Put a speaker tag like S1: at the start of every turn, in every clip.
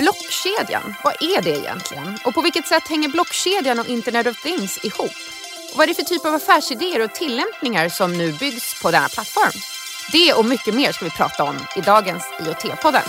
S1: Blockkedjan, vad är det egentligen? Och på vilket sätt hänger blockkedjan och Internet of Things ihop? Och vad är det för typ av affärsidéer och tillämpningar som nu byggs på denna plattform? Det och mycket mer ska vi prata om i dagens IoT-podden.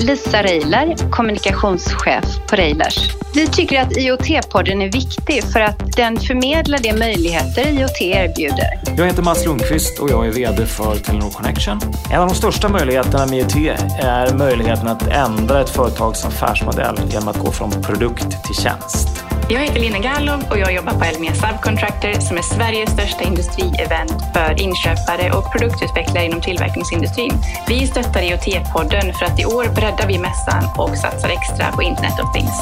S2: Lisa Reiler, kommunikationschef på Reilers. Vi tycker att IoT-podden är viktig för att den förmedlar de möjligheter IoT erbjuder.
S3: Jag heter Mats Lundqvist och jag är VD för Telenor Connection. En av de största möjligheterna med IoT är möjligheten att ändra ett företags affärsmodell genom att gå från produkt till tjänst.
S4: Jag heter Lina Gallov och jag jobbar på Elmia Subcontractor som är Sveriges största industrievent för inköpare och produktutvecklare inom tillverkningsindustrin. Vi stöttar IoT-podden för att i år breddar vi mässan och satsar extra på Internet of Things.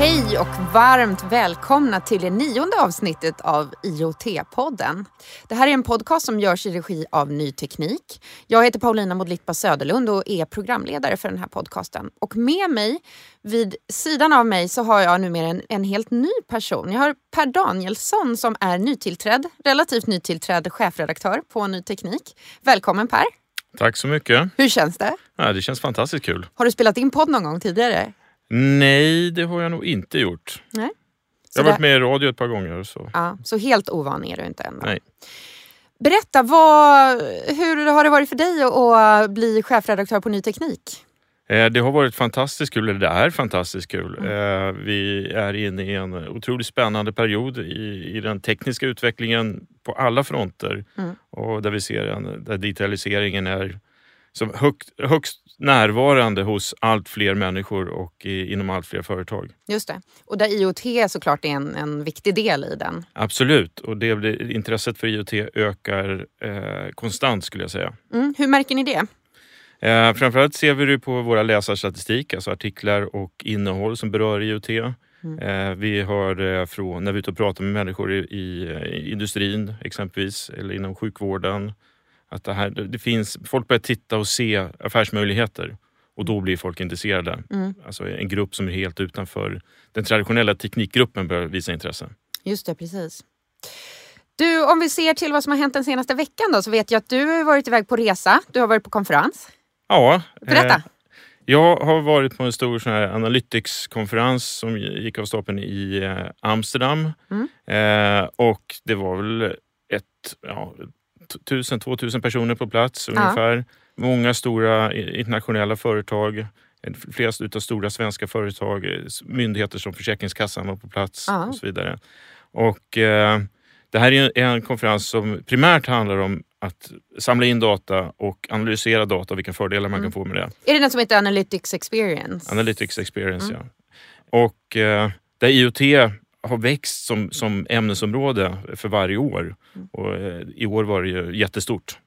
S1: Hej och varmt välkomna till det nionde avsnittet av IoT-podden. Det här är en podcast som görs i regi av Ny Teknik. Jag heter Paulina Modlitba Söderlund och är programledare för den här podcasten. Och med mig, vid sidan av mig, så har jag numera en, en helt ny person. Jag har Per Danielsson som är nytillträdd, relativt nytillträdd chefredaktör på Ny Teknik. Välkommen Per!
S5: Tack så mycket.
S1: Hur känns det?
S5: Ja, det känns fantastiskt kul.
S1: Har du spelat in podd någon gång tidigare?
S5: Nej, det har jag nog inte gjort.
S1: Nej.
S5: jag har varit med i radio ett par gånger. Så.
S1: Ja, så helt ovan är du inte än?
S5: Nej.
S1: Berätta, vad, hur har det varit för dig att bli chefredaktör på Ny Teknik?
S5: Eh, det har varit fantastiskt kul, eller det är fantastiskt kul. Mm. Vi är inne i en otroligt spännande period i, i den tekniska utvecklingen på alla fronter. Mm. Och där vi ser en, där digitaliseringen är som högt, högst närvarande hos allt fler människor och i, inom allt fler företag.
S1: Just det. Och där IoT såklart är en, en viktig del i den.
S5: Absolut, och det blir, intresset för IoT ökar eh, konstant skulle jag säga.
S1: Mm. Hur märker ni det?
S5: Eh, framförallt ser vi det på våra läsarstatistik, alltså artiklar och innehåll som berör IoT. Mm. Eh, vi hör det från när vi är ute och pratar med människor i, i, i industrin exempelvis, eller inom sjukvården att det, här, det finns, folk börjar titta och se affärsmöjligheter och då blir folk intresserade. Mm. Alltså en grupp som är helt utanför den traditionella teknikgruppen börjar visa intresse.
S1: Just det, precis. Du, om vi ser till vad som har hänt den senaste veckan då, så vet jag att du har varit iväg på resa. Du har varit på konferens.
S5: Ja.
S1: Berätta. Eh,
S5: jag har varit på en stor sån här Analytics-konferens som gick av stapeln i eh, Amsterdam. Mm. Eh, och det var väl ett, ja, 1000-2000 personer på plats ungefär. Många stora internationella företag, flera utav stora svenska företag, myndigheter som Försäkringskassan var på plats ja. och så vidare. Och eh, det här är en konferens som primärt handlar om att samla in data och analysera data och vilka fördelar man mm. kan få med det.
S1: Är det den som heter Analytics Experience?
S5: Analytics Experience, mm. ja. Och eh, där IoT har växt som, som ämnesområde för varje år. Och eh, I år var det ju jättestort.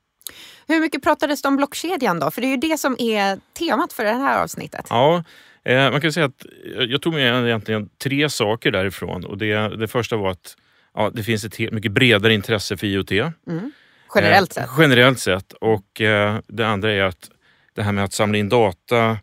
S1: Hur mycket pratades det om blockkedjan då? För det är ju det som är temat för det här avsnittet.
S5: Ja, eh, man kan säga att jag tog med egentligen tre saker därifrån. Och det, det första var att ja, det finns ett mycket bredare intresse för IoT. Mm.
S1: Generellt sett?
S5: Eh, generellt sett. Och eh, det andra är att det här med att samla in data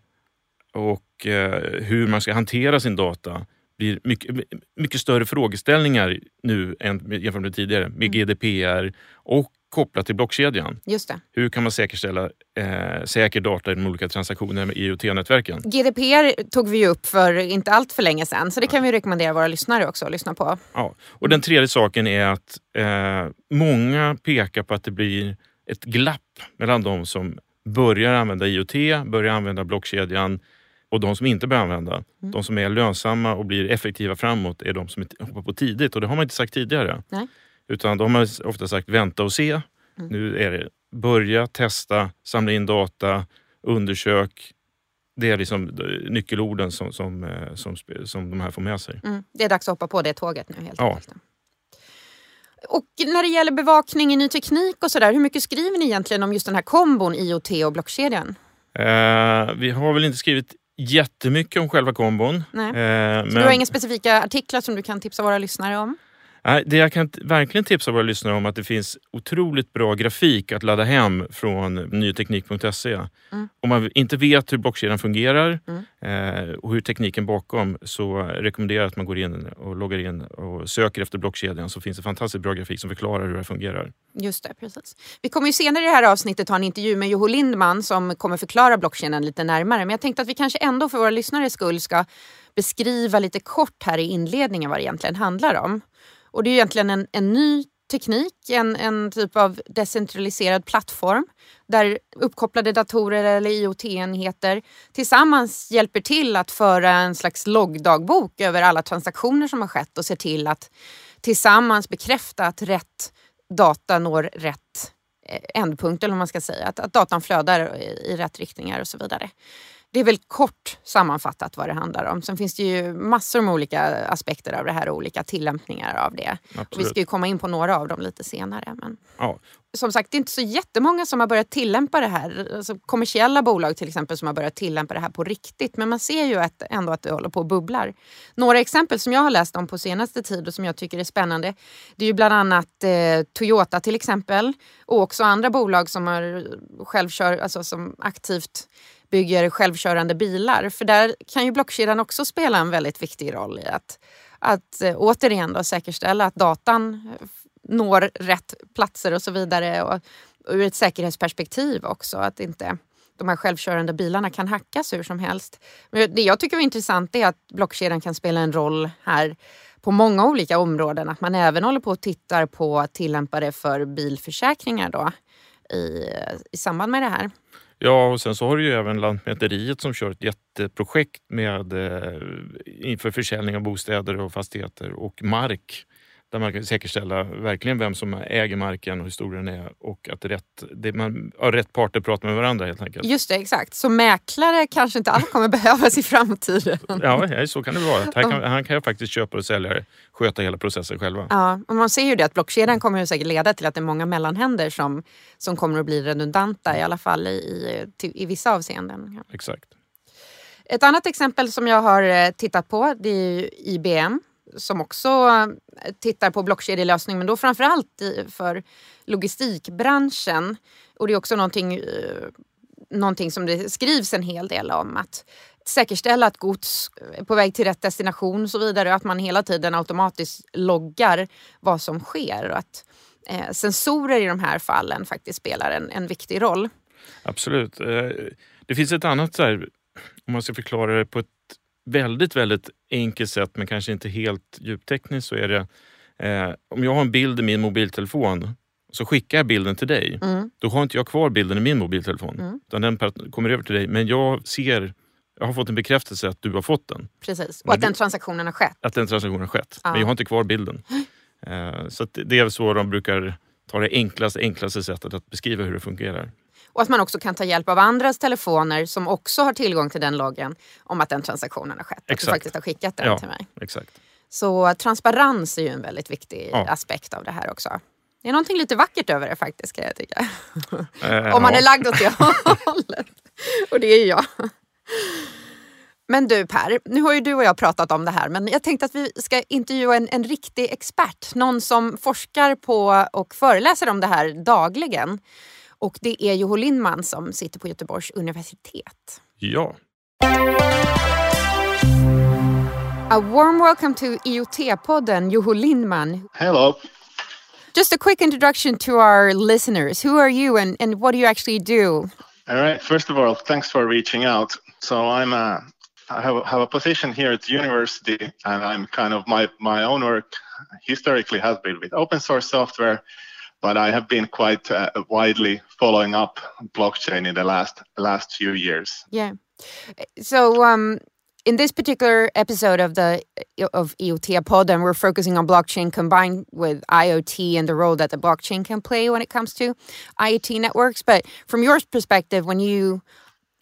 S5: och eh, hur man ska hantera sin data blir mycket, mycket större frågeställningar nu än jämfört med tidigare med mm. GDPR och kopplat till blockkedjan.
S1: Just det.
S5: Hur kan man säkerställa eh, säker data i de olika transaktionerna med IoT-nätverken?
S1: GDPR tog vi ju upp för inte allt för länge sedan så det kan vi rekommendera våra lyssnare också att lyssna på.
S5: Ja. Och den tredje saken är att eh, många pekar på att det blir ett glapp mellan de som börjar använda IoT, börjar använda blockkedjan och de som inte börjar använda, mm. de som är lönsamma och blir effektiva framåt är de som hoppar på tidigt. Och det har man inte sagt tidigare.
S1: Nej.
S5: Utan de har ofta sagt vänta och se. Mm. Nu är det börja testa, samla in data, undersök. Det är liksom nyckelorden som, som, eh, som, som de här får med sig.
S1: Mm. Det är dags att hoppa på det tåget nu helt ja. enkelt. Och när det gäller bevakning i ny teknik och sådär, hur mycket skriver ni egentligen om just den här kombon IoT och blockkedjan?
S5: Eh, vi har väl inte skrivit jättemycket om själva kombon.
S1: Nej. Eh, så men... du har inga specifika artiklar som du kan tipsa våra lyssnare om?
S5: Det jag kan verkligen tipsa våra lyssnare om att det finns otroligt bra grafik att ladda hem från nyteknik.se.
S1: Mm.
S5: Om man inte vet hur blockkedjan fungerar eh, och hur tekniken bakom så rekommenderar jag att man går in och loggar in och söker efter blockkedjan så finns det fantastiskt bra grafik som förklarar hur det fungerar.
S1: Just det, precis. Vi kommer ju senare i det här avsnittet ha en intervju med Joho Lindman som kommer förklara blockkedjan lite närmare. Men jag tänkte att vi kanske ändå för våra lyssnares skull ska beskriva lite kort här i inledningen vad det egentligen handlar om. Och det är egentligen en, en ny teknik, en, en typ av decentraliserad plattform där uppkopplade datorer eller IoT-enheter tillsammans hjälper till att föra en slags loggdagbok över alla transaktioner som har skett och ser till att tillsammans bekräfta att rätt data når rätt eh, ändpunkt, eller vad man ska säga. Att, att datan flödar i, i rätt riktningar och så vidare. Det är väl kort sammanfattat vad det handlar om. Sen finns det ju massor med olika aspekter av det här och olika tillämpningar av det. Och vi ska ju komma in på några av dem lite senare. Men
S5: Ja,
S1: som sagt, det är inte så jättemånga som har börjat tillämpa det här. Alltså, kommersiella bolag till exempel som har börjat tillämpa det här på riktigt. Men man ser ju att, ändå att det håller på och bubblar. Några exempel som jag har läst om på senaste tid och som jag tycker är spännande. Det är ju bland annat eh, Toyota till exempel. Och också andra bolag som, har självkör, alltså, som aktivt bygger självkörande bilar. För där kan ju blockkedjan också spela en väldigt viktig roll i att, att eh, återigen då säkerställa att datan eh, når rätt platser och så vidare. Och, och ur ett säkerhetsperspektiv också. Att inte de här självkörande bilarna kan hackas hur som helst. Men det jag tycker är intressant är att blockkedjan kan spela en roll här på många olika områden. Att man även håller på och tittar på att tillämpa det för bilförsäkringar då, i, eh, i samband med det här.
S5: Ja, och sen så har du ju även Lantmäteriet som kör ett jätteprojekt med eh, inför försäljning av bostäder och fastigheter och mark. Där man kan säkerställa verkligen vem som äger marken och hur stor den är och att rätt, det, man, ja, rätt parter pratar med varandra helt enkelt.
S1: Just det, exakt. Så mäklare kanske inte alls kommer behövas i framtiden.
S5: Ja, så kan det vara. Här kan, han kan ju faktiskt köpa och sälja, sköta hela processen själva.
S1: Ja, och man ser ju det att blockkedjan kommer ju säkert leda till att det är många mellanhänder som, som kommer att bli redundanta i alla fall i, i, i vissa avseenden.
S5: Exakt.
S1: Ett annat exempel som jag har eh, tittat på det är IBM som också eh, tittar på blockkedjelösning men då framförallt för logistikbranschen. Och det är också någonting, eh, någonting som det skrivs en hel del om. Att säkerställa att gods är på väg till rätt destination och så vidare. Och att man hela tiden automatiskt loggar vad som sker. Och att sensorer i de här fallen faktiskt spelar en, en viktig roll.
S5: Absolut. Det finns ett annat, så här, om man ska förklara det på ett väldigt, väldigt enkelt sätt men kanske inte helt djuptekniskt så är det eh, om jag har en bild i min mobiltelefon så skickar jag bilden till dig.
S1: Mm.
S5: Då har inte jag kvar bilden i min mobiltelefon. Utan den kommer över till dig. Men jag ser, jag har fått en bekräftelse att du har fått den.
S1: Precis. Och
S5: Men
S1: att den transaktionen har skett.
S5: Att den transaktionen har skett.
S1: Ja.
S5: Men jag har inte kvar bilden. Eh, så det är så de brukar ta det enklaste, enklaste sättet att beskriva hur det fungerar.
S1: Och att man också kan ta hjälp av andras telefoner som också har tillgång till den loggen om att den transaktionen har skett. Att du
S5: Exakt.
S1: faktiskt har skickat den
S5: Ja.
S1: till mig.
S5: Exakt.
S1: Så transparens är ju en väldigt viktig
S5: Ja.
S1: aspekt av det här också. Det är någonting lite vackert över det faktiskt kan jag tycka.
S5: Eh,
S1: Om man
S5: ja.
S1: är lagd åt det hållet. Och det är ju jag. Men du Per, nu har ju du och jag pratat om det här men jag tänkte att vi ska intervjua en, en riktig expert. Någon som forskar på och föreläser om det här dagligen. Och det är Joho Lindman som sitter på Göteborgs universitet.
S5: Ja.
S1: A warm welcome to IoT-podden, Joho Lindman.
S6: Hello.
S1: Just a quick introduction to our listeners. Who are you and, and what do you actually do?
S6: All right. First of all, thanks for reaching out. So I'm a, I have, a- have a position here at the university, and I'm kind of my my own work historically has been with open source software, but I have been quite uh, widely following up blockchain in the last last few years.
S1: Yeah. So um, in this particular episode of the of IoT pod, and we're focusing on blockchain combined with IoT and the role that the blockchain can play when it comes to IoT networks. But from your perspective, when you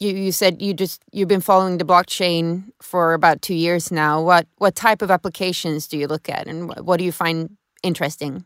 S1: you, you said you just you've been following the blockchain for about two years now. What what type of applications do you look at, and what do you find interesting?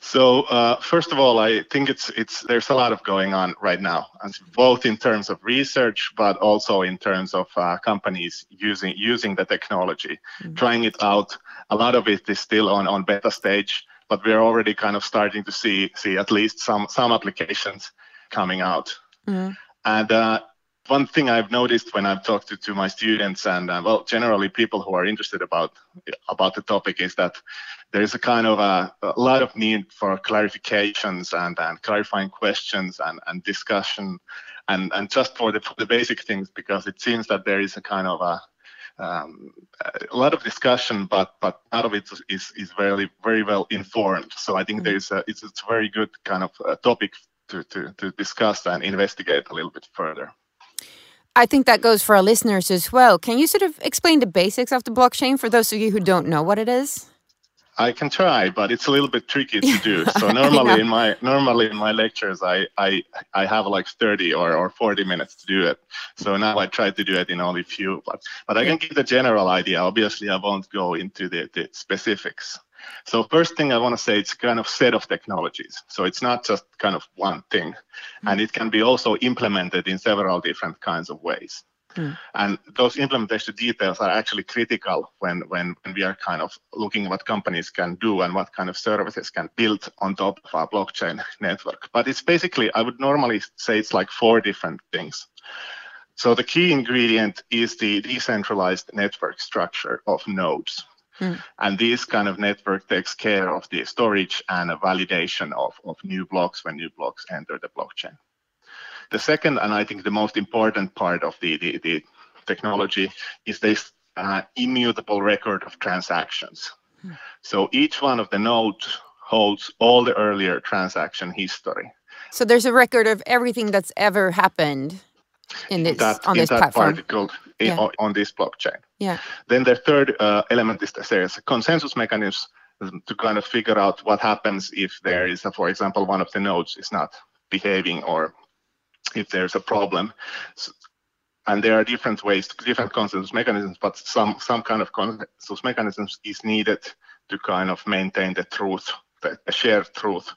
S6: So uh, first of all, I think it's it's there's a lot of going on right now, both in terms of research, but also in terms of uh, companies using using the technology, mm-hmm. trying it out. A lot of it is still on on beta stage, but we're already kind of starting to see see at least some some applications coming out. Mm-hmm. And uh, one thing I've noticed when I've talked to, to my students and uh, well, generally people who are interested about about the topic is that there is a kind of a, a lot of need for clarifications and, and clarifying questions and, and discussion and, and just for the, for the basic things because it seems that there is a kind of a um, a lot of discussion, but but none of it is is very very well informed. So I think mm-hmm. there's a, it's it's a very good kind of uh, topic to, to to discuss and investigate a little bit further.
S1: I think that goes for our listeners as well. Can you sort of explain the basics of the blockchain for those of you who don't know what it is?
S6: I can try, but it's a little bit tricky to do. So normally in my normally in my lectures, I I, I have like 30 or, or 40 minutes to do it. So now I try to do it in only few, but but I can give the general idea. Obviously, I won't go into the, the specifics. So first thing I want to say, it's kind of set of technologies. So it's not just kind of one thing, mm-hmm. and it can be also implemented in several different kinds of ways. Mm. And those implementation details are actually critical when, when, when we are kind of looking what companies can do and what kind of services can build on top of our blockchain network. But it's basically, I would normally say it's like four different things. So the key ingredient is the decentralized network structure of nodes. Mm. And this kind of network takes care of the storage and validation of, of new blocks when new blocks enter the blockchain. The second, and I think the most important part of the, the, the technology is this uh, immutable record of transactions. Mm. So each one of the nodes holds all the earlier transaction history.
S1: So there's a record of everything that's ever happened in this
S6: that,
S1: on
S6: in
S1: this
S6: that
S1: platform.
S6: particle yeah. on, on, this blockchain.
S1: Yeah.
S6: Then the third uh, element is there's a consensus mechanism to kind of figure out what happens if there is, a, for example, one of the nodes is not behaving or if there's a problem. So, and there are different ways, different consensus mechanisms, but some some kind of consensus mechanisms is needed to kind of maintain the truth, the shared truth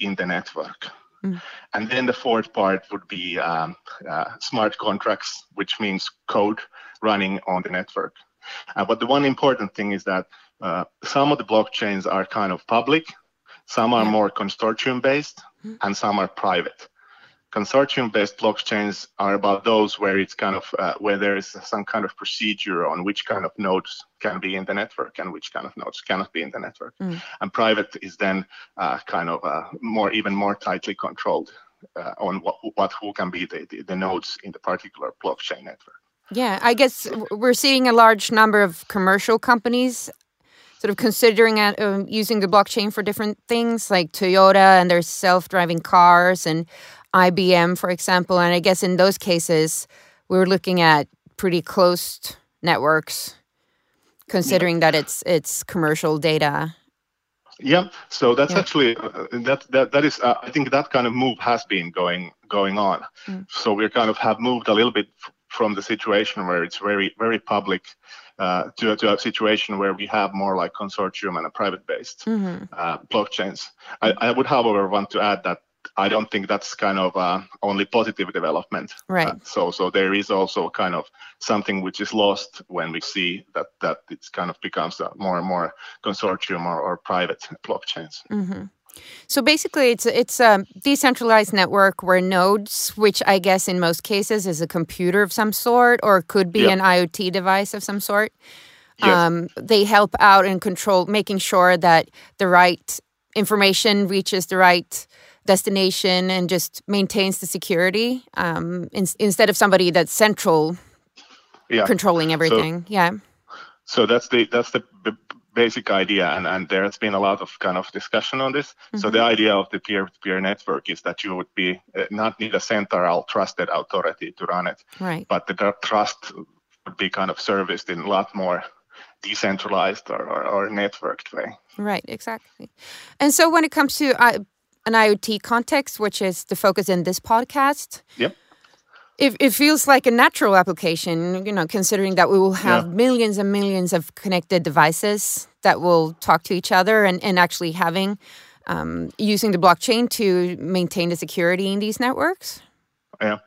S6: in the network. Mm. And then the fourth part would be um, uh, smart contracts, which means code running on the network. Uh, but the one important thing is that uh, some of the blockchains are kind of public, some are more consortium based, mm. and some are private consortium-based blockchains are about those where it's kind of uh, where there is some kind of procedure on which kind of nodes can be in the network and which kind of nodes cannot be in the network. Mm. And private is then uh, kind of uh, more even more tightly controlled uh, on what, what who can be the, the, the nodes in the particular blockchain network.
S1: Yeah, I guess we're seeing a large number of commercial companies sort of considering uh, using the blockchain for different things like Toyota and their self-driving cars and IBM, for example. And I guess in those cases, we were looking at pretty closed networks, considering yeah. that it's it's commercial data.
S6: Yeah, so that's yeah. actually uh, that that that is uh, I think that kind of move has been going going on. Mm. So we kind of have moved a little bit from the situation where it's very very public uh, to, to a situation where we have more like consortium and a private based mm-hmm. uh, blockchains. I, I, would, however, want to add that I don't think that's kind of uh, only positive development.
S1: Right. Uh,
S6: so so there is also kind of something which is lost when we see that that it's kind of becomes more and more consortium or, or private blockchains.
S1: Mm-hmm. So basically, it's it's a decentralized network where nodes, which I guess in most cases is a computer of some sort or could be yep. an IoT device of some sort. Yes. Um, they help out and control, making sure that the right information reaches the right destination and just maintains the security um, in, instead of somebody that's central yeah. controlling everything. So, yeah.
S6: So that's the that's the basic idea, and, and there has been a lot of kind of discussion on this. Mm-hmm. So the idea of the peer-to-peer network is that you would be uh, not need a central trusted authority to run it,
S1: right?
S6: But the trust would be kind of serviced in a lot more decentralized or, or, or networked way.
S1: Right, exactly. And so when it comes to uh, an IoT context, which is the focus in this podcast.
S6: Yep.
S1: It, it feels like a natural application, you know, considering that we will have yeah. millions and millions of connected devices that will talk to each other and, and actually having um, using the blockchain to maintain the security in these networks?
S6: Yeah.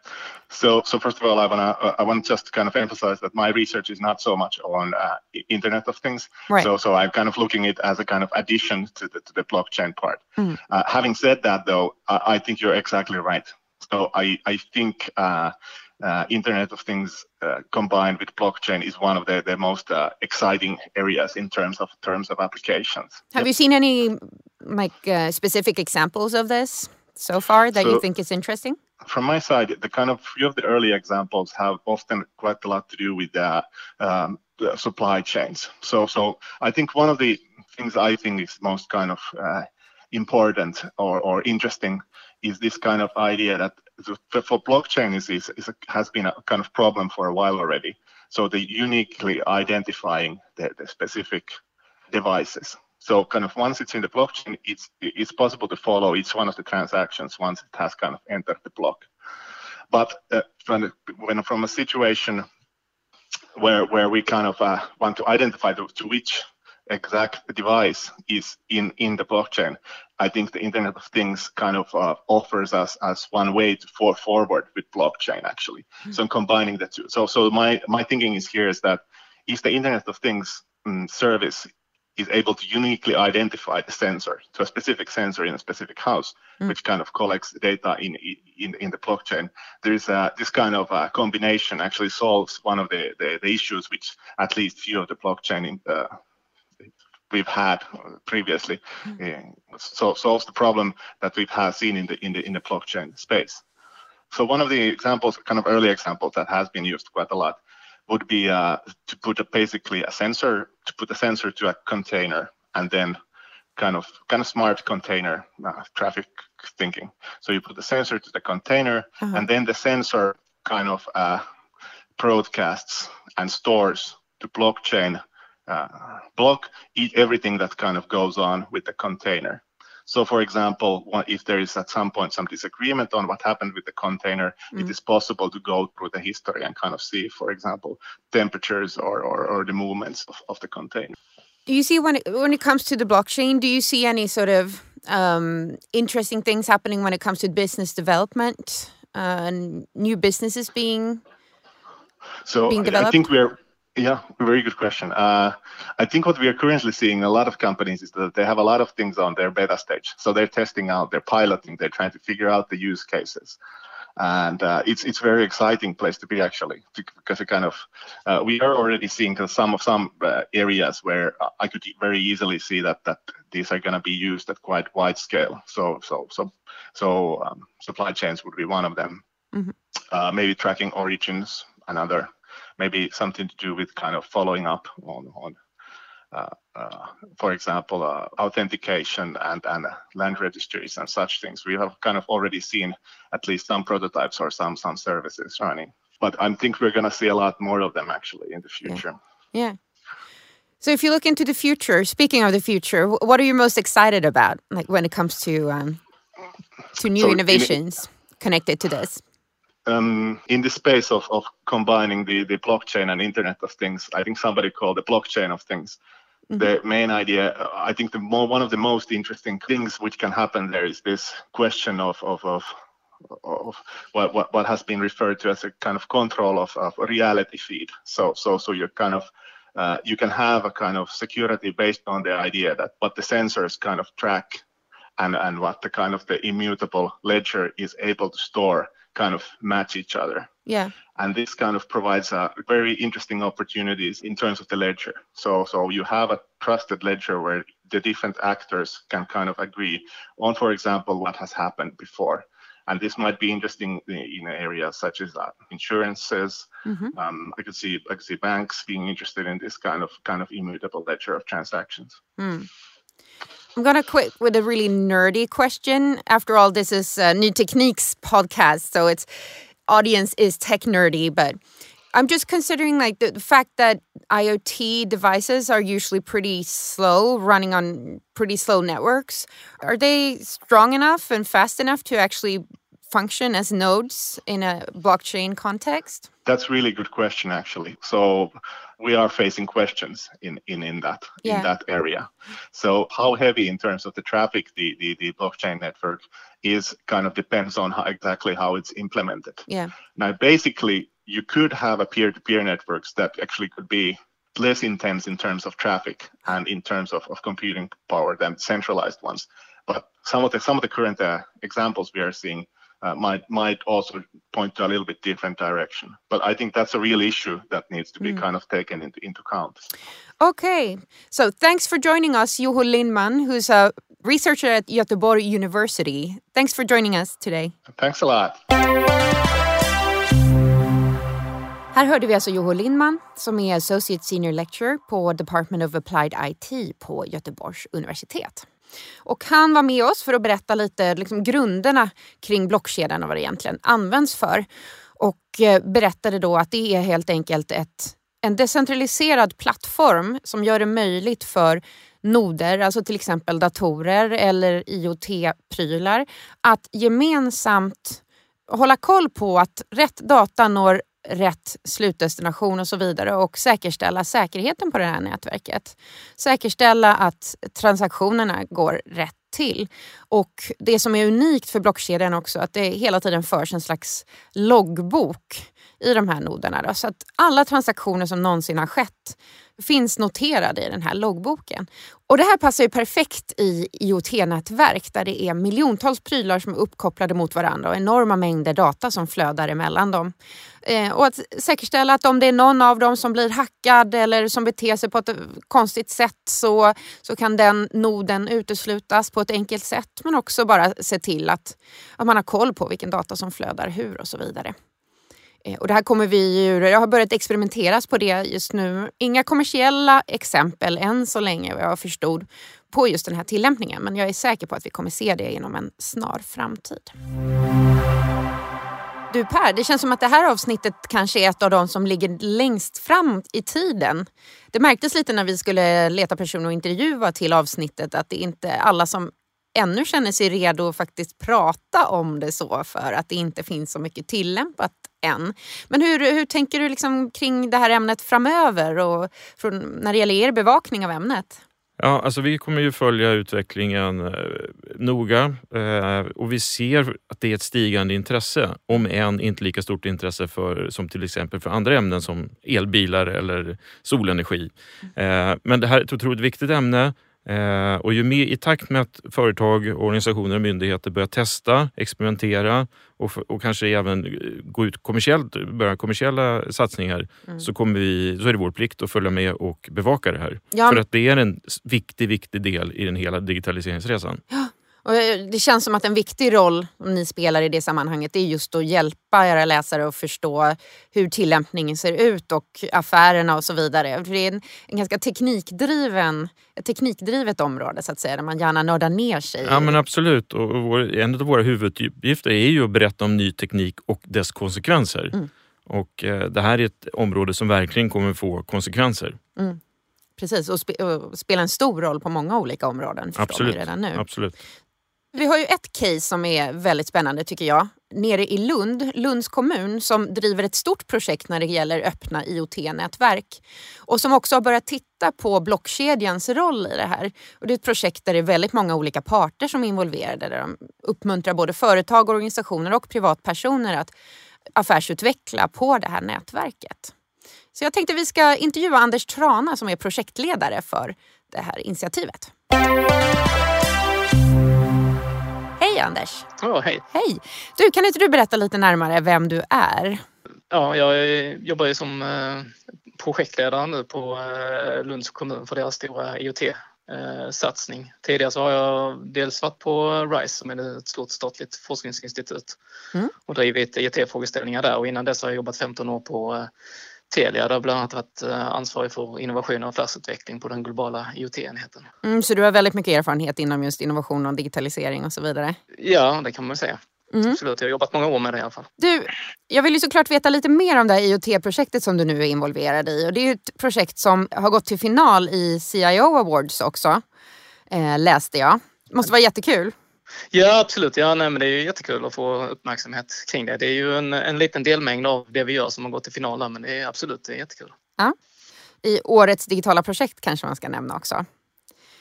S6: So, so first of all, I want to I want just to kind of emphasize that my research is not so much on uh, Internet of Things.
S1: Right.
S6: So, so I'm kind of looking at it as a kind of addition to the, to the blockchain part.
S1: Mm.
S6: Uh, having said that, though, I, I, think you're exactly right. So, I I think uh, uh Internet of Things uh, combined with blockchain is one of the the most uh, exciting areas in terms of terms of applications.
S1: Have
S6: Yep.
S1: you seen any like specific examples of this so far that you think is interesting?
S6: from my side, the kind of few of the early examples have often quite a lot to do with the, um, the supply chains. So, so I think one of the things I think is most kind of uh, important or, or interesting is this kind of idea that the- for blockchain is, is, is a, has been a kind of problem for a while already. So the uniquely identifying the, the specific devices. So kind of once it's in the blockchain, it's it's possible to follow each one of the transactions once it has kind of entered the block. But uh, from, when from a situation where where we kind of uh, want to identify to, to which exact device is in in the blockchain, I think the Internet of Things kind of uh, offers us as one way to for forward with blockchain actually. So I'm combining the two. So so my my thinking is here is that if the Internet of Things mm, service is able to uniquely identify the sensor to a specific sensor in a specific house, which kind of collects data in in, in the blockchain. There's a, this kind of uh combination actually solves one of the, the, the issues which at least few of the blockchain in, uh, we've had previously. Uh, so solves the problem that we've had seen in the in the in the blockchain space. So one of the examples, kind of early examples that has been used quite a lot, would be uh, to put a, basically a sensor to put a sensor to a container and then kind of kind of smart container uh, traffic thinking. So you put the sensor to the container
S1: Uh-huh.
S6: and then the sensor kind of uh, broadcasts and stores to blockchain uh, block everything that kind of goes on with the container. So, for example, if there is at some point some disagreement on what happened with the container, it is possible to go through the history and kind of see, for example, temperatures or, or, or the movements of, of the container.
S1: Do you see when it, when it comes to the blockchain? Do you see any sort of um, interesting things happening when it comes to business development uh, and new businesses being?
S6: So
S1: being
S6: I- think we're yeah, very good question. Uh, I think what we are currently seeing a lot of companies is that they have a lot of things on their beta stage. So they're testing out, they're piloting, they're trying to figure out the use cases, and uh, it's it's very exciting place to be actually because it kind of uh, we are already seeing some of some uh, areas where I could very easily see that that these are going to be used at quite wide scale. So so so so um, supply chains would be one of them.
S1: Mhm.
S6: Uh, maybe tracking origins, another maybe something to do with kind of following up on, on uh, uh, for example, uh, authentication and, and land registries and such things. We have kind of already seen at least some prototypes or some some services running. But I think we're going to see a lot more of them actually in the future.
S1: Yeah. So if you look into the future, speaking of the future, what are you most excited about, like when it comes to um, to new
S6: So in-
S1: innovations connected to this?
S6: Um, in the space of, of combining the, the blockchain and Internet of Things, I think somebody called the blockchain of things. The main idea, I think, the more one of the most interesting things which can happen there is this question of of, of of what, what what has been referred to as a kind of control of, of reality feed. So so so you're kind of uh, you can have a kind of security based on the idea that what the sensors kind of track and and what the kind of the immutable ledger is able to store kind of match each other.
S1: Yeah.
S6: and this kind of provides a very interesting opportunities in terms of the ledger. So so you have a trusted ledger where the different actors can kind of agree on for example what has happened before. And this might be interesting in areas such as uh, insurances.
S1: Mhm.
S6: um, i could see i could see banks being interested in this kind of kind of immutable ledger of transactions
S1: I'm gonna quit with a really nerdy question. After all, this is uh, New Techniques podcast, so its audience is tech nerdy. But I'm just considering like the, the fact that IoT devices are usually pretty slow, running on pretty slow networks. Are they strong enough and fast enough to actually function as nodes in a blockchain context?
S6: That's really good question, actually. So we are facing questions in in, in that
S1: Yeah.
S6: in that area. So how heavy in terms of the traffic the, the, the blockchain network is kind of depends on how, exactly how it's implemented.
S1: Yeah.
S6: Now, basically, you could have a peer-to-peer networks that actually could be less intense in terms of traffic and in terms of, of computing power than centralized ones. But some of the some of the current uh, examples we are seeing uh, might might also point to a little bit different direction. But I think that's a real issue that needs to be kind of taken into, into account.
S1: Okay, so thanks for joining us, Juho Lindman, who's a researcher at Göteborg University. Thanks for joining us today.
S6: Thanks a lot.
S1: Här hörde vi alltså Juho Lindman som är Associate Senior Lecturer på Department of Applied IT på Göteborgs universitet. Och han var med oss för att berätta lite liksom, grunderna kring blockkedjan och vad det egentligen används för. Och eh, berättade då att det är helt enkelt ett, en decentraliserad plattform som gör det möjligt för noder, alltså till exempel datorer eller IoT-prylar, att gemensamt hålla koll på att rätt data når rätt slutdestination och så vidare och säkerställa säkerheten på det här nätverket. Säkerställa att transaktionerna går rätt till. Och det som är unikt för blockkedjan också att det hela tiden förs en slags loggbok i de här noderna. Då, så att alla transaktioner som någonsin har skett finns noterade i den här loggboken. Och det här passar ju perfekt i IoT-nätverk där det är miljontals prylar som är uppkopplade mot varandra och enorma mängder data som flödar emellan dem. Eh, och att säkerställa att om det är någon av dem som blir hackad eller som beter sig på ett konstigt sätt så, så kan den noden uteslutas på ett enkelt sätt. Men också bara se till att, att man har koll på vilken data som flödar hur och så vidare. Eh, och det här kommer vi ju, jag har börjat experimenteras på det just nu. Inga kommersiella exempel än så länge vad jag förstod på just den här tillämpningen. Men jag är säker på att vi kommer se det inom en snar framtid. Du Per, det känns som att det här avsnittet kanske är ett av de som ligger längst fram i tiden. Det märktes lite när vi skulle leta personer och intervjua till avsnittet att det inte är alla som ännu känner sig redo att faktiskt prata om det så för att det inte finns så mycket tillämpat än. Men hur, hur tänker du liksom kring det här ämnet framöver och från, när det gäller er bevakning av ämnet?
S5: Ja, alltså vi kommer ju följa utvecklingen eh, noga eh, och vi ser att det är ett stigande intresse, om än inte lika stort intresse för, som till exempel för andra ämnen som elbilar eller solenergi. Eh, men det här är ett otroligt viktigt ämne eh, och ju mer i takt med att företag, organisationer och myndigheter börjar testa, experimentera och, och kanske även eh, gå ut kommersiellt, börja kommersiella satsningar så, kommer vi, så är det vår plikt att följa med och bevaka det här.
S1: Ja.
S5: För att det är en viktig, viktig del i den hela digitaliseringsresan.
S1: Och eh, det känns som att en viktig roll som ni spelar i det sammanhanget är just att hjälpa era läsare att förstå hur tillämpningen ser ut och affärerna och så vidare. För det är en, en ganska teknikdriven, ett teknikdrivet område så att säga där man gärna nördar ner sig.
S5: Ja men absolut. Och vår, en av våra huvuduppgifter är ju att berätta om ny teknik och dess konsekvenser. Och eh, det här är ett område som verkligen kommer få konsekvenser.
S1: Precis, och, spe, och spelar en stor roll på många olika områden
S5: Absolut.
S1: redan nu.
S5: absolut.
S1: Vi har ju ett case som är väldigt spännande tycker jag. Nere i Lund, Lunds kommun som driver ett stort projekt när det gäller öppna IoT-nätverk. Och som också har börjat titta på blockkedjans roll i det här. Och det är ett projekt där det är väldigt många olika parter som är involverade. Där de uppmuntrar både företag, organisationer och privatpersoner att affärsutveckla på det här nätverket. Så jag tänkte vi ska intervjua Anders Trana som är projektledare för det här initiativet. Hej Anders!
S7: Ja, hej.
S1: Hej! Du, kan inte du berätta lite närmare vem du är?
S7: Ja, jag jobbar ju som eh, projektledare nu på eh, Lunds kommun för deras stora IoT-satsning. Tidigare så har jag dels varit på RISE som är ett stort statligt forskningsinstitut
S1: Mm.
S7: och drivit IoT-frågeställningar där och innan dess har jag jobbat 15 år på eh, Telia där bland annat varit eh, ansvarig för innovation och affärsutveckling på den globala IoT-enheten.
S1: Mm, så du har väldigt mycket erfarenhet inom just innovation och digitalisering och så vidare.
S7: Ja, det kan man säga.
S1: Mm.
S7: Absolut, jag har jobbat många år med det i alla fall.
S1: Du, jag vill ju såklart veta lite mer om det här IoT-projektet som du nu är involverad i. Och det är ju ett projekt som har gått till final i CIO Awards också, eh, läste jag. måste vara jättekul.
S7: Ja absolut, ja, nej, men det är ju jättekul att få uppmärksamhet kring det. Det är ju en, en liten delmängd av det vi gör som har gått till final där, men det är absolut det är jättekul.
S1: Ja. I årets digitala projekt kanske man ska nämna också.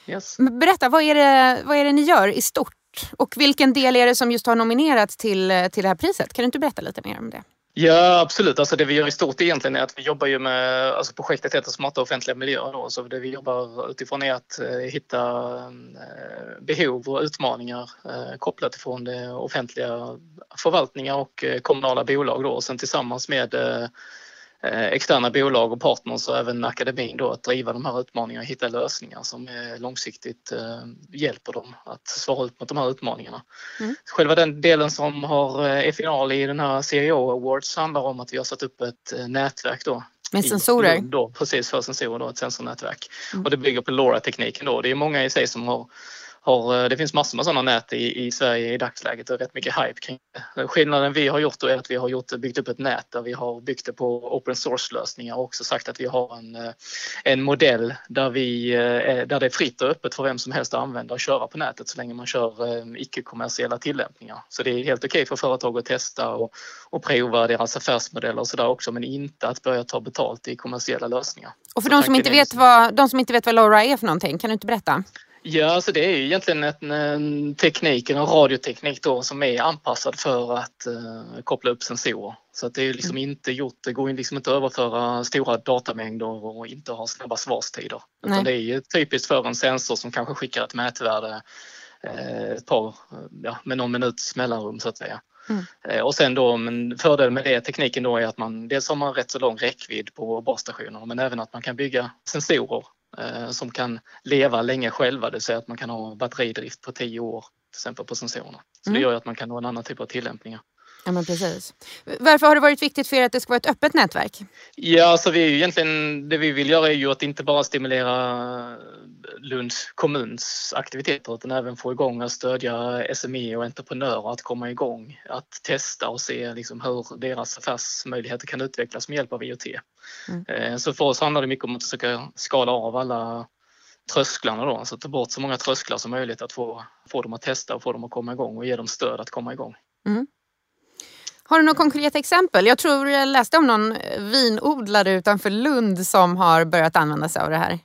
S7: Yes.
S1: Berätta, vad är, det, vad är det ni gör i stort? Och vilken del är det som just har nominerats till, till det här priset? Kan du inte berätta lite mer om det?
S7: Ja absolut, alltså det vi gör i stort egentligen är att vi jobbar ju med, alltså projektet heter Smarta offentliga miljöer då, så det vi jobbar utifrån är att eh, hitta eh, behov och utmaningar eh, kopplat ifrån det offentliga förvaltningar och kommunala bolag då. Och sen tillsammans med externa bolag och partners och även akademin då att driva de här utmaningarna och hitta lösningar som eh, långsiktigt eh, hjälper dem att svara upp mot de här utmaningarna.
S1: Mm.
S7: Själva den delen som har, eh, är final i den här CIO Awards handlar om att vi har satt upp ett eh, nätverk då
S1: Med sensorer?
S7: Då, precis, för sensorer, då, ett sensornätverk.
S1: Mm.
S7: Och det bygger på LoRa-tekniken då. Det är många i sig som har, har eh, det finns massor med sådana nät i, i Sverige i dagsläget och rätt mycket hype kring det. Skillnaden vi har gjort är att vi har gjort, byggt upp ett nät där vi har byggt det på open source-lösningar och också sagt att vi har en, eh, en modell där, vi, eh, där det är fritt och öppet för vem som helst att använda och köra på nätet så länge man kör icke-kommersiella tillämpningar. Så det är helt okej för företag att testa och, och prova deras affärsmodeller och sådär också men inte att börja ta betalt i kommersiella lösningar.
S1: Och för de som, inte vet
S7: liksom-
S1: vad, de som inte vet vad LoRa är för någonting, kan du inte berätta?
S7: Ja, alltså det är ju egentligen en, en teknik, en radioteknik då som är anpassad för att eh, koppla upp sensorer. Så att det är liksom inte gjort, det går liksom inte att överföra stora datamängder och inte ha snabba svarstider.
S1: Nej.
S7: Utan det är ju typiskt för en sensor som kanske skickar ett mätvärde eh, ett par, ja, med någon minuts mellanrum så att säga.
S1: Mm.
S7: Eh, Och sen då, men fördelen med det tekniken då är att man dels har man rätt så lång räckvidd på basstationerna men även att man kan bygga sensorer som kan leva länge själva, det vill säga att man kan ha batteridrift på 10 år till exempel på sensorerna. Så
S1: Mm.
S7: det gör ju att man kan nå en annan typ av tillämpningar.
S1: Ja men precis. Varför har det varit viktigt för er att det ska vara ett öppet nätverk?
S7: Ja, så vi är ju egentligen, det vi vill göra är ju att inte bara stimulera Lunds kommuns aktiviteter utan även få igång och stödja SME och entreprenörer att komma igång, att testa och se liksom hur deras affärsmöjligheter kan utvecklas med hjälp av IoT.
S1: Mm.
S7: Eh, Så för oss handlar det mycket om att försöka skala av alla trösklarna då, alltså ta bort så många trösklar som möjligt att få, få dem att testa och få dem att komma igång och ge dem stöd att komma igång.
S1: Har du några konkreta exempel? Jag tror jag läste om någon vinodlare utanför Lund som har börjat använda sig av det här.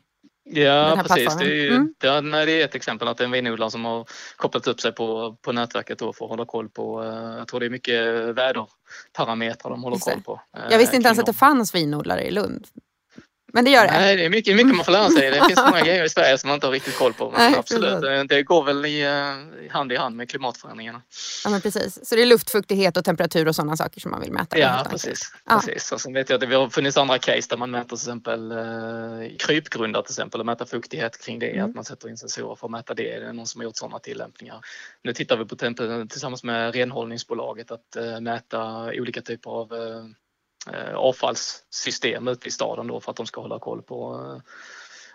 S7: Ja, precis. Det är, ju,
S1: Mm.
S7: nej, det är ett exempel att det är en vinodlare som har kopplat upp sig på, på nätverket då för att hålla koll på, eh, jag tror det är mycket väderparametrar de håller
S1: det.
S7: koll på. eh,
S1: Jag visste inte ens att det fanns vinodlare i Lund. Men det gör det.
S7: Nej, det är mycket, mycket man får lära sig. Det finns många grejer i Sverige som man inte har riktigt koll på. Men
S1: Nej,
S7: absolut,
S1: precis.
S7: det, går väl i, eh, hand i hand med klimatförändringarna.
S1: Ja, men precis. Så det är luftfuktighet och temperatur och sådana saker som man vill mäta?
S7: Ja, precis.
S1: Ja.
S7: precis. Och sen vet jag att det har funnits andra case där man mäter till exempel eh, krypgrundar till exempel och mäter fuktighet kring det.
S1: Mm.
S7: Att man sätter in sensorer för att mäta det. Det är någon som har gjort sådana tillämpningar. Nu tittar vi på tillsammans med renhållningsbolaget att eh, mäta olika typer av eh, eh, avfallssystem ute i staden då för att de ska hålla koll på eh,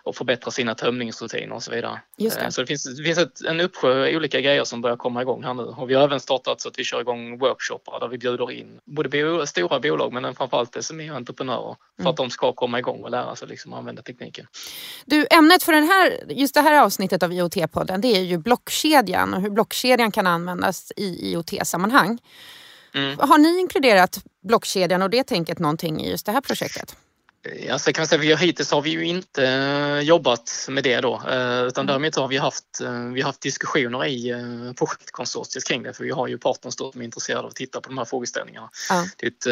S7: och förbättra sina tömningsrutiner och så vidare.
S1: Det.
S7: Eh, Så det finns, det finns ett, en uppsjö olika grejer som börjar komma igång här nu. Och vi har även startat så att vi kör igång workshoppar där vi bjuder in både bo, stora bolag men framförallt SME och entreprenörer för
S1: Mm.
S7: att de ska komma igång och lära sig liksom använda tekniken.
S1: Du, ämnet för den här, just det här avsnittet av IoT-podden det är ju blockkedjan och hur blockkedjan kan användas i IoT-sammanhang.
S7: Mm.
S1: Har ni inkluderat blockkedjan och det tänket någonting i just det här projektet?
S7: Ja, så kan man säga, vi har, hittills har vi ju inte eh, jobbat med det då eh, utan däremot har vi haft, eh, vi haft diskussioner i projektkonsortiet kring det för vi har ju partners då som är intresserade av att titta på de här frågeställningarna.
S1: Ja.
S7: Det är, ett,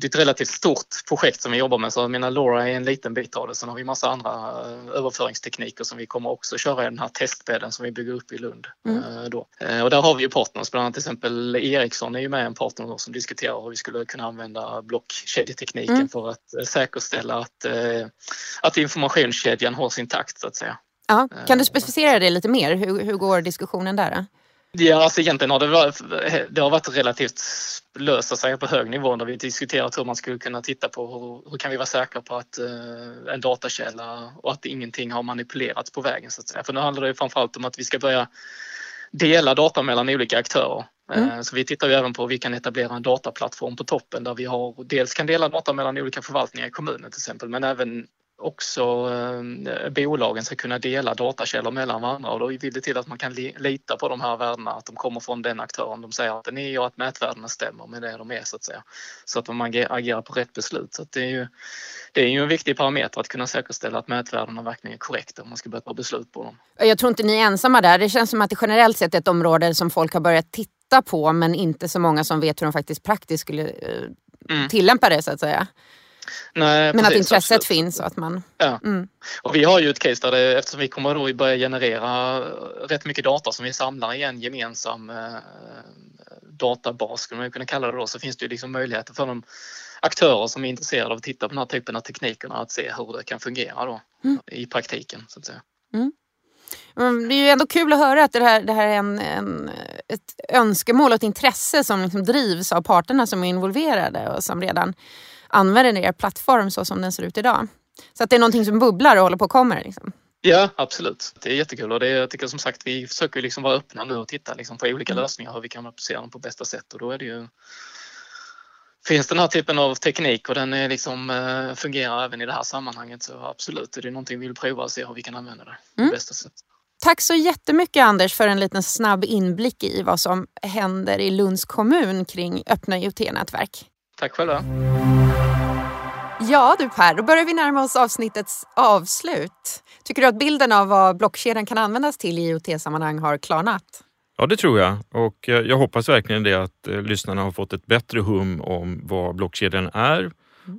S7: det är ett relativt stort projekt som vi jobbar med så jag menar Laura är en liten bit av det. Sen har vi massa andra överföringstekniker som vi kommer också köra i den här testbädden som vi bygger upp i Lund.
S1: Mm.
S7: Då. Och där har vi ju partners, bland annat till exempel Ericsson är ju med en partner då som diskuterar hur vi skulle kunna använda blockkedjetekniken
S1: Mm.
S7: för att eh, säkerställa att, eh, att informationskedjan hålls intakt så att säga.
S1: Ja. Kan du specificera det lite mer? Hur, hur går diskussionen där? Då?
S7: Ja, alltså egentligen har det varit, det har varit relativt löst att säga på hög nivå när vi diskuterat hur man skulle kunna titta på hur, hur kan vi vara säkra på att eh, en datakälla och att ingenting har manipulerats på vägen så att säga. För nu handlar det ju framförallt om att vi ska börja dela data mellan olika aktörer.
S1: Mm.
S7: Eh, Så vi tittar ju även på hur vi kan etablera en dataplattform på toppen där vi har dels kan dela data mellan olika förvaltningar i kommunen till exempel men även också eh, bolagen ska kunna dela datakällor mellan varandra och då vill det till att man kan li, lita på de här värdena, att de kommer från den aktören de säger att den är och att mätvärdena stämmer med det de är så att säga. Så att man agerar på rätt beslut. Så det, är ju, det är ju en viktig parameter att kunna säkerställa att mätvärdena verkligen är korrekta om man ska börja ta beslut på dem.
S1: Jag tror inte ni är ensamma där. Det känns som att det generellt sett är ett område som folk har börjat titta på men inte så många som vet hur de faktiskt praktiskt skulle eh, mm. tillämpa det så att säga.
S7: Nej,
S1: men precis, att intresset absolut. finns och att man...
S7: Ja. Mm. Och vi har ju ett case där det, eftersom vi kommer då börja generera rätt mycket data som vi samlar i en gemensam eh, databas, skulle man kunna kalla det då, så finns det ju liksom möjligheter för de aktörer som är intresserade av att titta på den här typen av teknikerna att se hur det kan fungera då mm. i praktiken så att säga. Mm.
S1: Det är ju ändå kul att höra att det här, det här är en, en ett önskemål och ett intresse som liksom drivs av parterna som är involverade och som redan använder er plattform så som den ser ut idag. Så att det är någonting som bubblar och håller på att komma. Liksom.
S7: Ja, absolut. Det är jättekul och det är, jag tycker som sagt vi försöker liksom vara öppna nu och titta liksom på olika mm. lösningar hur vi kan applicera dem på bästa sätt och då är det ju Finns den här typen av teknik och den är liksom, uh, fungerar även i det här sammanhanget så absolut, det är någonting vi vill prova och se hur vi kan använda det på mm. bästa sätt.
S1: Tack så jättemycket Anders för en liten snabb inblick i vad som händer i Lunds kommun kring öppna IoT-nätverk.
S7: Tack själva.
S1: Ja du Per, då börjar vi närma oss avsnittets avslut. Tycker du att bilden av vad blockkedjan kan användas till i IoT-sammanhang har klarnat?
S5: Ja, det tror jag. Och eh, jag hoppas verkligen det att eh, lyssnarna har fått ett bättre hum om vad blockkedjan är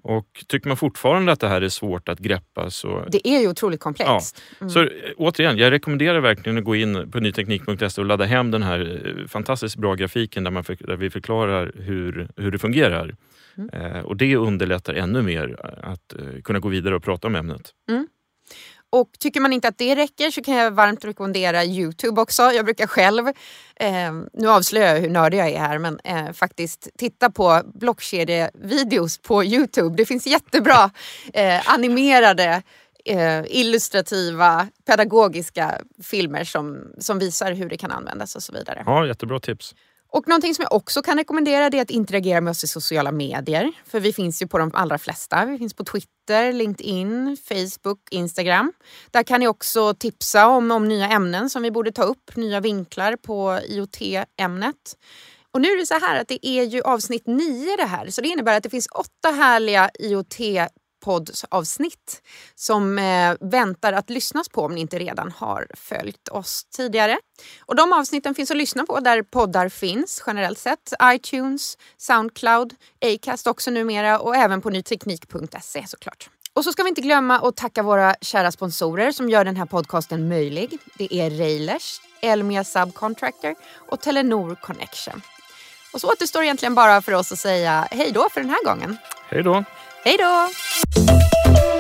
S5: och tycker man fortfarande att det här är svårt att greppa så...
S1: Det är ju otroligt komplext.
S5: Ja. Mm. Så eh, återigen, jag rekommenderar verkligen att gå in på nyteknik.se och ladda hem den här fantastiskt bra grafiken där, man där vi förklarar hur, hur det fungerar. Mm. Eh, och det underlättar ännu mer att eh, kunna gå vidare och prata om ämnet. Mm.
S1: Och tycker man inte att det räcker så kan jag varmt rekommendera Youtube också. Jag brukar själv, eh, nu avslöjar jag hur nördig jag är här, men eh, faktiskt titta på blockkedjevideos på Youtube. Det finns jättebra eh, animerade eh, illustrativa, pedagogiska filmer som, som visar hur det kan användas och så vidare.
S5: Ja, jättebra tips.
S1: Och någonting som jag också kan rekommendera är att interagera med oss i sociala medier. För vi finns ju på de allra flesta. Vi finns på Twitter, LinkedIn, Facebook, Instagram. Där kan ni också tipsa om, om nya ämnen som vi borde ta upp, nya vinklar på IoT-ämnet. Och nu är det så här att det är ju avsnitt nio det här, så det innebär att det finns åtta härliga IoT poddavsnitt som eh, väntar att lyssnas på om ni inte redan har följt oss tidigare. Och De avsnitten finns att lyssna på där poddar finns generellt sett. iTunes, Soundcloud, Acast också numera och även på nyteknik.se såklart. Och så ska vi inte glömma att tacka våra kära sponsorer som gör den här podcasten möjlig. Det är Railers, Elmia Subcontractor och Telenor Connection. Och så återstår egentligen bara för oss att säga hej då för den här gången.
S5: Hej då!
S1: Hej då!